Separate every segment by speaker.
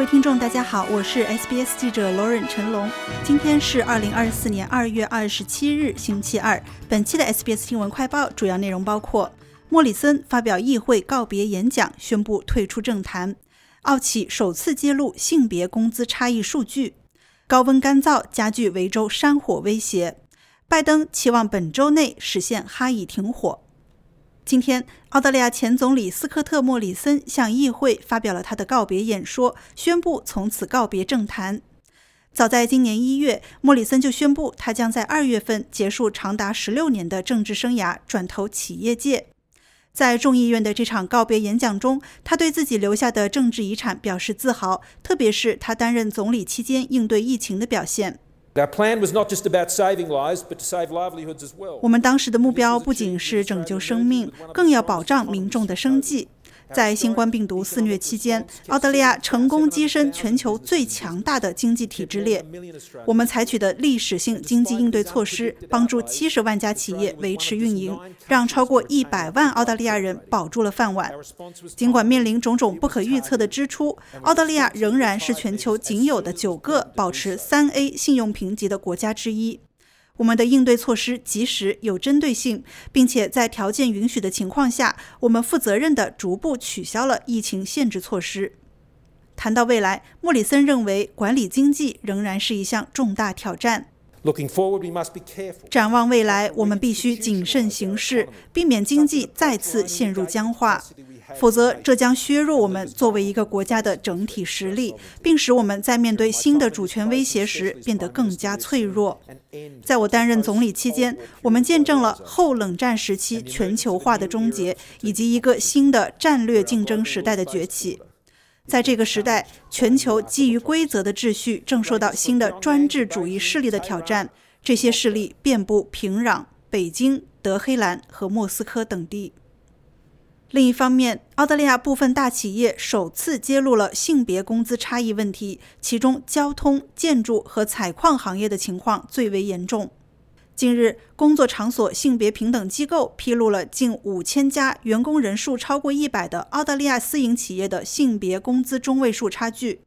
Speaker 1: 各位听众，大家好，我是 SBS 记者 Lauren 陈龙。今天是二零二四年二月二十七日，星期二。本期的 SBS 新闻快报主要内容包括：莫里森发表议会告别演讲，宣布退出政坛；奥企首次揭露性别工资差异数据；高温干燥加剧维州山火威胁；拜登期望本周内实现哈以停火。今天，澳大利亚前总理斯科特·莫里森向议会发表了他的告别演说，宣布从此告别政坛。早在今年一月，莫里森就宣布他将在二月份结束长达十六年的政治生涯，转投企业界。在众议院的这场告别演讲中，他对自己留下的政治遗产表示自豪，特别是他担任总理期间应对疫情的表现。我们当时的目标不仅是拯救生命，更要保障民众的生计。在新冠病毒肆虐期间，澳大利亚成功跻身全球最强大的经济体之列。我们采取的历史性经济应对措施，帮助七十万家企业维持运营，让超过一百万澳大利亚人保住了饭碗。尽管面临种种不可预测的支出，澳大利亚仍然是全球仅有的九个保持三 A 信用评级的国家之一。我们的应对措施及时、有针对性，并且在条件允许的情况下，我们负责任地逐步取消了疫情限制措施。谈到未来，莫里森认为管理经济仍然是一项重大挑战。展望未来，我们必须谨慎行事，避免经济再次陷入僵化。否则，这将削弱我们作为一个国家的整体实力，并使我们在面对新的主权威胁时变得更加脆弱。在我担任总理期间，我们见证了后冷战时期全球化的终结，以及一个新的战略竞争时代的崛起。在这个时代，全球基于规则的秩序正受到新的专制主义势力的挑战。这些势力遍布平壤、北京、德黑兰和莫斯科等地。另一方面，澳大利亚部分大企业首次揭露了性别工资差异问题，其中交通、建筑和采矿行业的情况最为严重。近日，工作场所性别平等机构披露了近五千家员工人数超过一百的澳大利亚私营企业的性别工资中位数差距。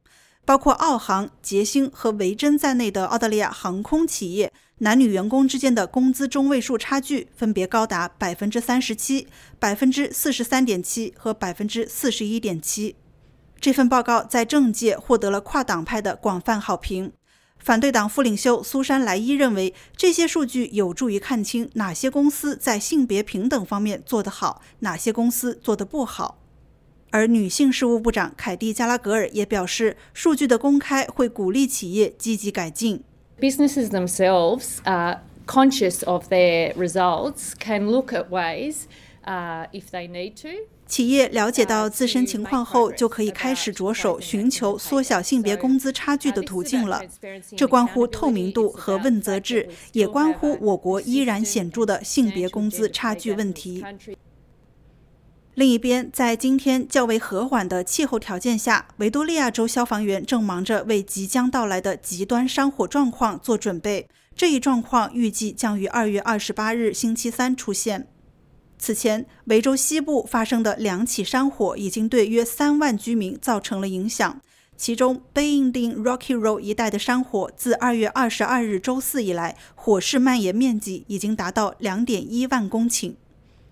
Speaker 1: 包括澳航、捷星和维珍在内的澳大利亚航空企业，男女员工之间的工资中位数差距分别高达百分之三十七、百分之四十三点七和百分之四十一点七。这份报告在政界获得了跨党派的广泛好评。反对党副领袖苏珊·莱伊认为，这些数据有助于看清哪些公司在性别平等方面做得好，哪些公司做得不好。而女性事务部长凯蒂·加拉格尔也表示，数据的公开会鼓励企业积极改进。
Speaker 2: Businesses themselves are conscious of their results, can look at ways, uh, if they need to.
Speaker 1: 企业了解到自身情况后，就可以开始着手寻求缩小性别工资差距的途径了。这关乎透明度和问责制，也关乎我国依然显著的性别工资差距问题。另一边，在今天较为和缓的气候条件下，维多利亚州消防员正忙着为即将到来的极端山火状况做准备。这一状况预计将于二月二十八日星期三出现。此前，维州西部发生的两起山火已经对约三万居民造成了影响。其中，贝因丁 Rocky Road 一带的山火自二月二十二日周四以来，火势蔓延面积已经达到两点一万公顷。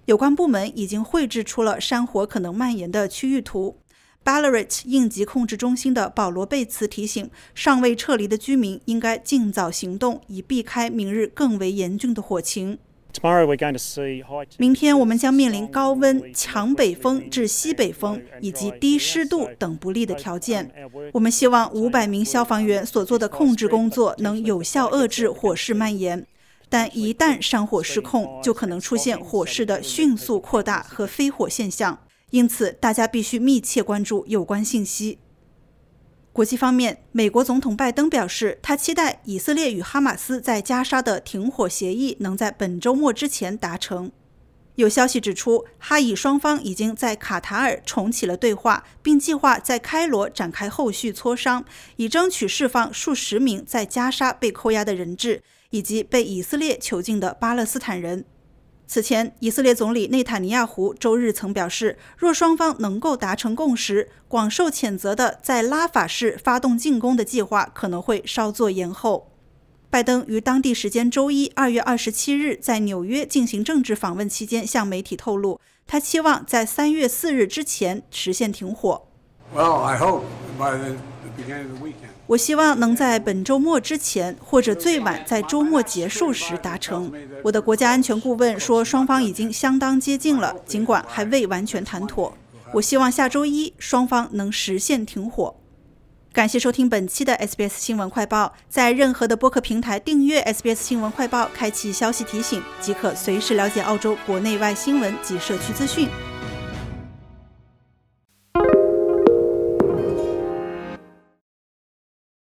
Speaker 1: 有关部门已经绘制出了山火可能蔓延的区域图。Ballarat 应急控制中心的保罗·贝茨提醒，尚未撤离的居民应该尽早行动，以避开明日更为严峻的火情。明天我们将面临高温、强北风至西北风以及低湿度等不利的条件。我们希望五百名消防员所做的控制工作能有效遏制火势蔓延。但一旦山火失控，就可能出现火势的迅速扩大和飞火现象，因此大家必须密切关注有关信息。国际方面，美国总统拜登表示，他期待以色列与哈马斯在加沙的停火协议能在本周末之前达成。有消息指出，哈以双方已经在卡塔尔重启了对话，并计划在开罗展开后续磋商，以争取释放数十名在加沙被扣押的人质。以及被以色列囚禁的巴勒斯坦人，此前，以色列总理内塔尼亚胡周日曾表示，若双方能够达成共识，广受谴责的在拉法市发动进攻的计划可能会稍作延后。拜登于当地时间周一二月二十七日在纽约进行政治访问期间，向媒体透露，他期望在三月四日之前实现停火。
Speaker 3: Well, I hope
Speaker 1: 我希望能在本周末之前，或者最晚在周末结束时达成。我的国家安全顾问说，双方已经相当接近了，尽管还未完全谈妥。我希望下周一双方能实现停火。感谢收听本期的 SBS 新闻快报，在任何的播客平台订阅 SBS 新闻快报，开启消息提醒，即可随时了解澳洲国内外新闻及社区资讯。